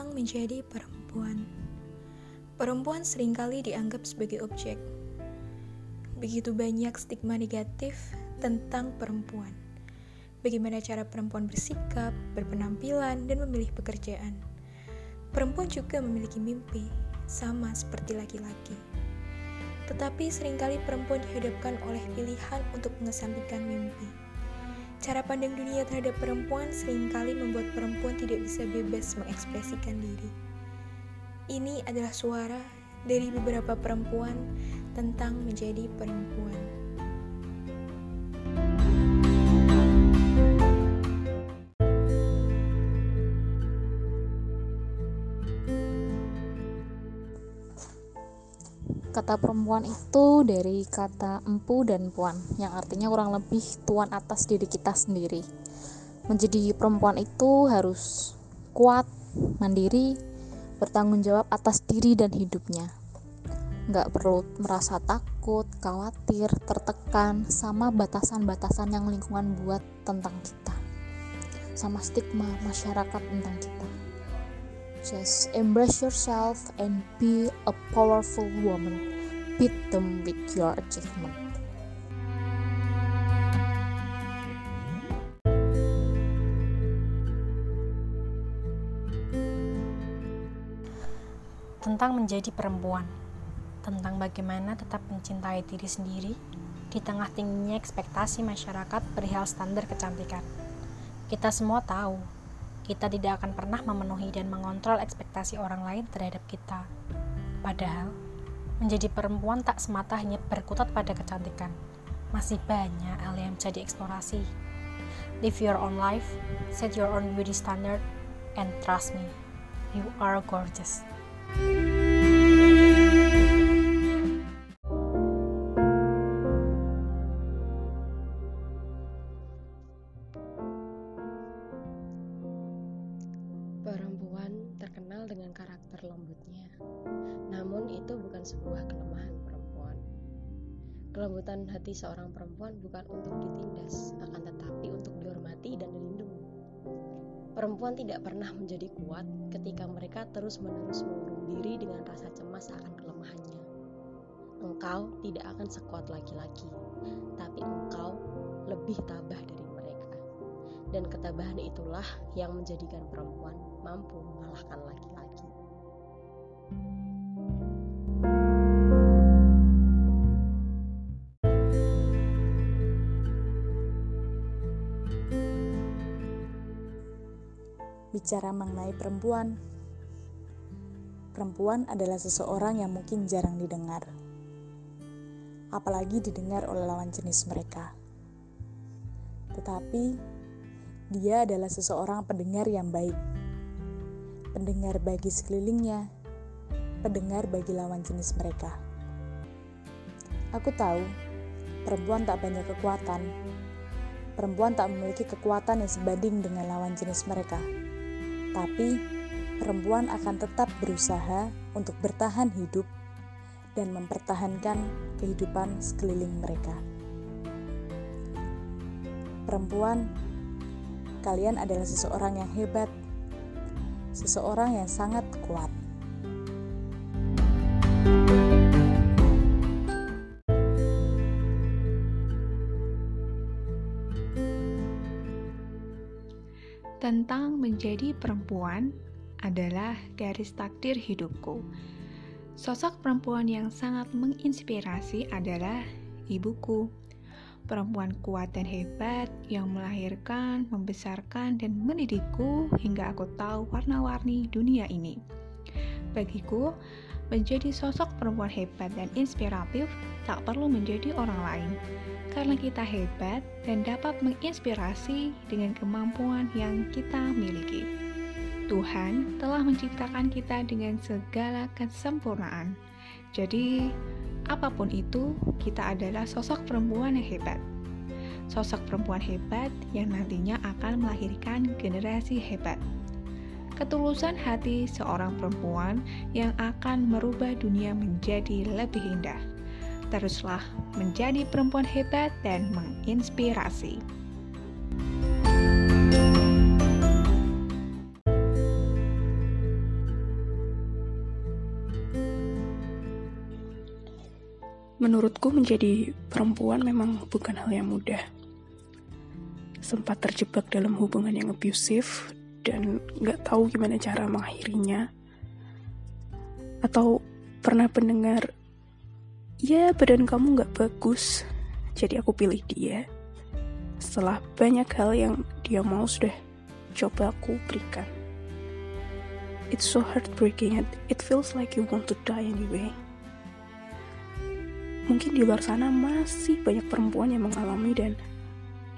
tentang menjadi perempuan. Perempuan sering kali dianggap sebagai objek. Begitu banyak stigma negatif tentang perempuan. Bagaimana cara perempuan bersikap, berpenampilan, dan memilih pekerjaan. Perempuan juga memiliki mimpi, sama seperti laki-laki. Tetapi sering kali perempuan dihadapkan oleh pilihan untuk mengesampingkan mimpi Cara pandang dunia terhadap perempuan sering kali membuat perempuan tidak bisa bebas mengekspresikan diri. Ini adalah suara dari beberapa perempuan tentang menjadi perempuan. Kata perempuan itu dari kata empu dan puan, yang artinya kurang lebih tuan atas diri kita sendiri. Menjadi perempuan itu harus kuat, mandiri, bertanggung jawab atas diri dan hidupnya. Nggak perlu merasa takut, khawatir, tertekan, sama batasan-batasan yang lingkungan buat tentang kita. Sama stigma masyarakat tentang kita. Just embrace yourself and be a powerful woman. Beat them with your achievement. Tentang menjadi perempuan, tentang bagaimana tetap mencintai diri sendiri di tengah tingginya ekspektasi masyarakat perihal standar kecantikan. Kita semua tahu kita tidak akan pernah memenuhi dan mengontrol ekspektasi orang lain terhadap kita. Padahal, menjadi perempuan tak semata hanya berkutat pada kecantikan. Masih banyak hal yang bisa dieksplorasi. Live your own life, set your own beauty standard, and trust me, you are gorgeous. Kelembutan hati seorang perempuan bukan untuk ditindas, akan tetapi untuk dihormati dan dilindungi. Perempuan tidak pernah menjadi kuat ketika mereka terus-menerus mengurung diri dengan rasa cemas akan kelemahannya. Engkau tidak akan sekuat laki-laki, tapi engkau lebih tabah dari mereka. Dan ketabahan itulah yang menjadikan perempuan mampu mengalahkan laki-laki. Bicara mengenai perempuan. Perempuan adalah seseorang yang mungkin jarang didengar, apalagi didengar oleh lawan jenis mereka. Tetapi dia adalah seseorang pendengar yang baik, pendengar bagi sekelilingnya, pendengar bagi lawan jenis mereka. Aku tahu perempuan tak banyak kekuatan, perempuan tak memiliki kekuatan yang sebanding dengan lawan jenis mereka tapi perempuan akan tetap berusaha untuk bertahan hidup dan mempertahankan kehidupan sekeliling mereka. Perempuan, kalian adalah seseorang yang hebat, seseorang yang sangat kuat. Tentang menjadi perempuan adalah garis takdir hidupku. Sosok perempuan yang sangat menginspirasi adalah ibuku. Perempuan kuat dan hebat yang melahirkan, membesarkan, dan mendidikku hingga aku tahu warna-warni dunia ini. Bagiku, menjadi sosok perempuan hebat dan inspiratif tak perlu menjadi orang lain, karena kita hebat dan dapat menginspirasi dengan kemampuan yang kita miliki. Tuhan telah menciptakan kita dengan segala kesempurnaan. Jadi, apa pun itu, kita adalah sosok perempuan yang hebat. Sosok perempuan hebat yang nantinya akan melahirkan generasi hebat ketulusan hati seorang perempuan yang akan merubah dunia menjadi lebih indah. Teruslah menjadi perempuan hebat dan menginspirasi. Menurutku menjadi perempuan memang bukan hal yang mudah. Sempat terjebak dalam hubungan yang abusif dan gak tahu gimana cara mengakhirinya. Atau pernah pendengar, ya badan kamu gak bagus, jadi aku pilih dia. Setelah banyak hal yang dia mau sudah coba aku berikan. It's so heartbreaking it feels like you want to die anyway mungkin di luar sana masih banyak perempuan yang mengalami dan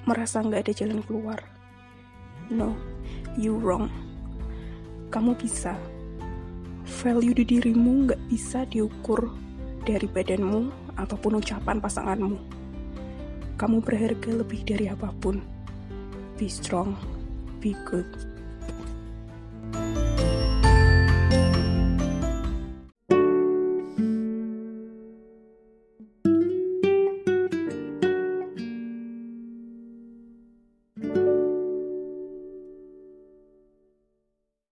merasa nggak ada jalan keluar. No, you wrong. Kamu bisa. Value di dirimu nggak bisa diukur dari badanmu ataupun ucapan pasanganmu. Kamu berharga lebih dari apa pun. Be strong, be good.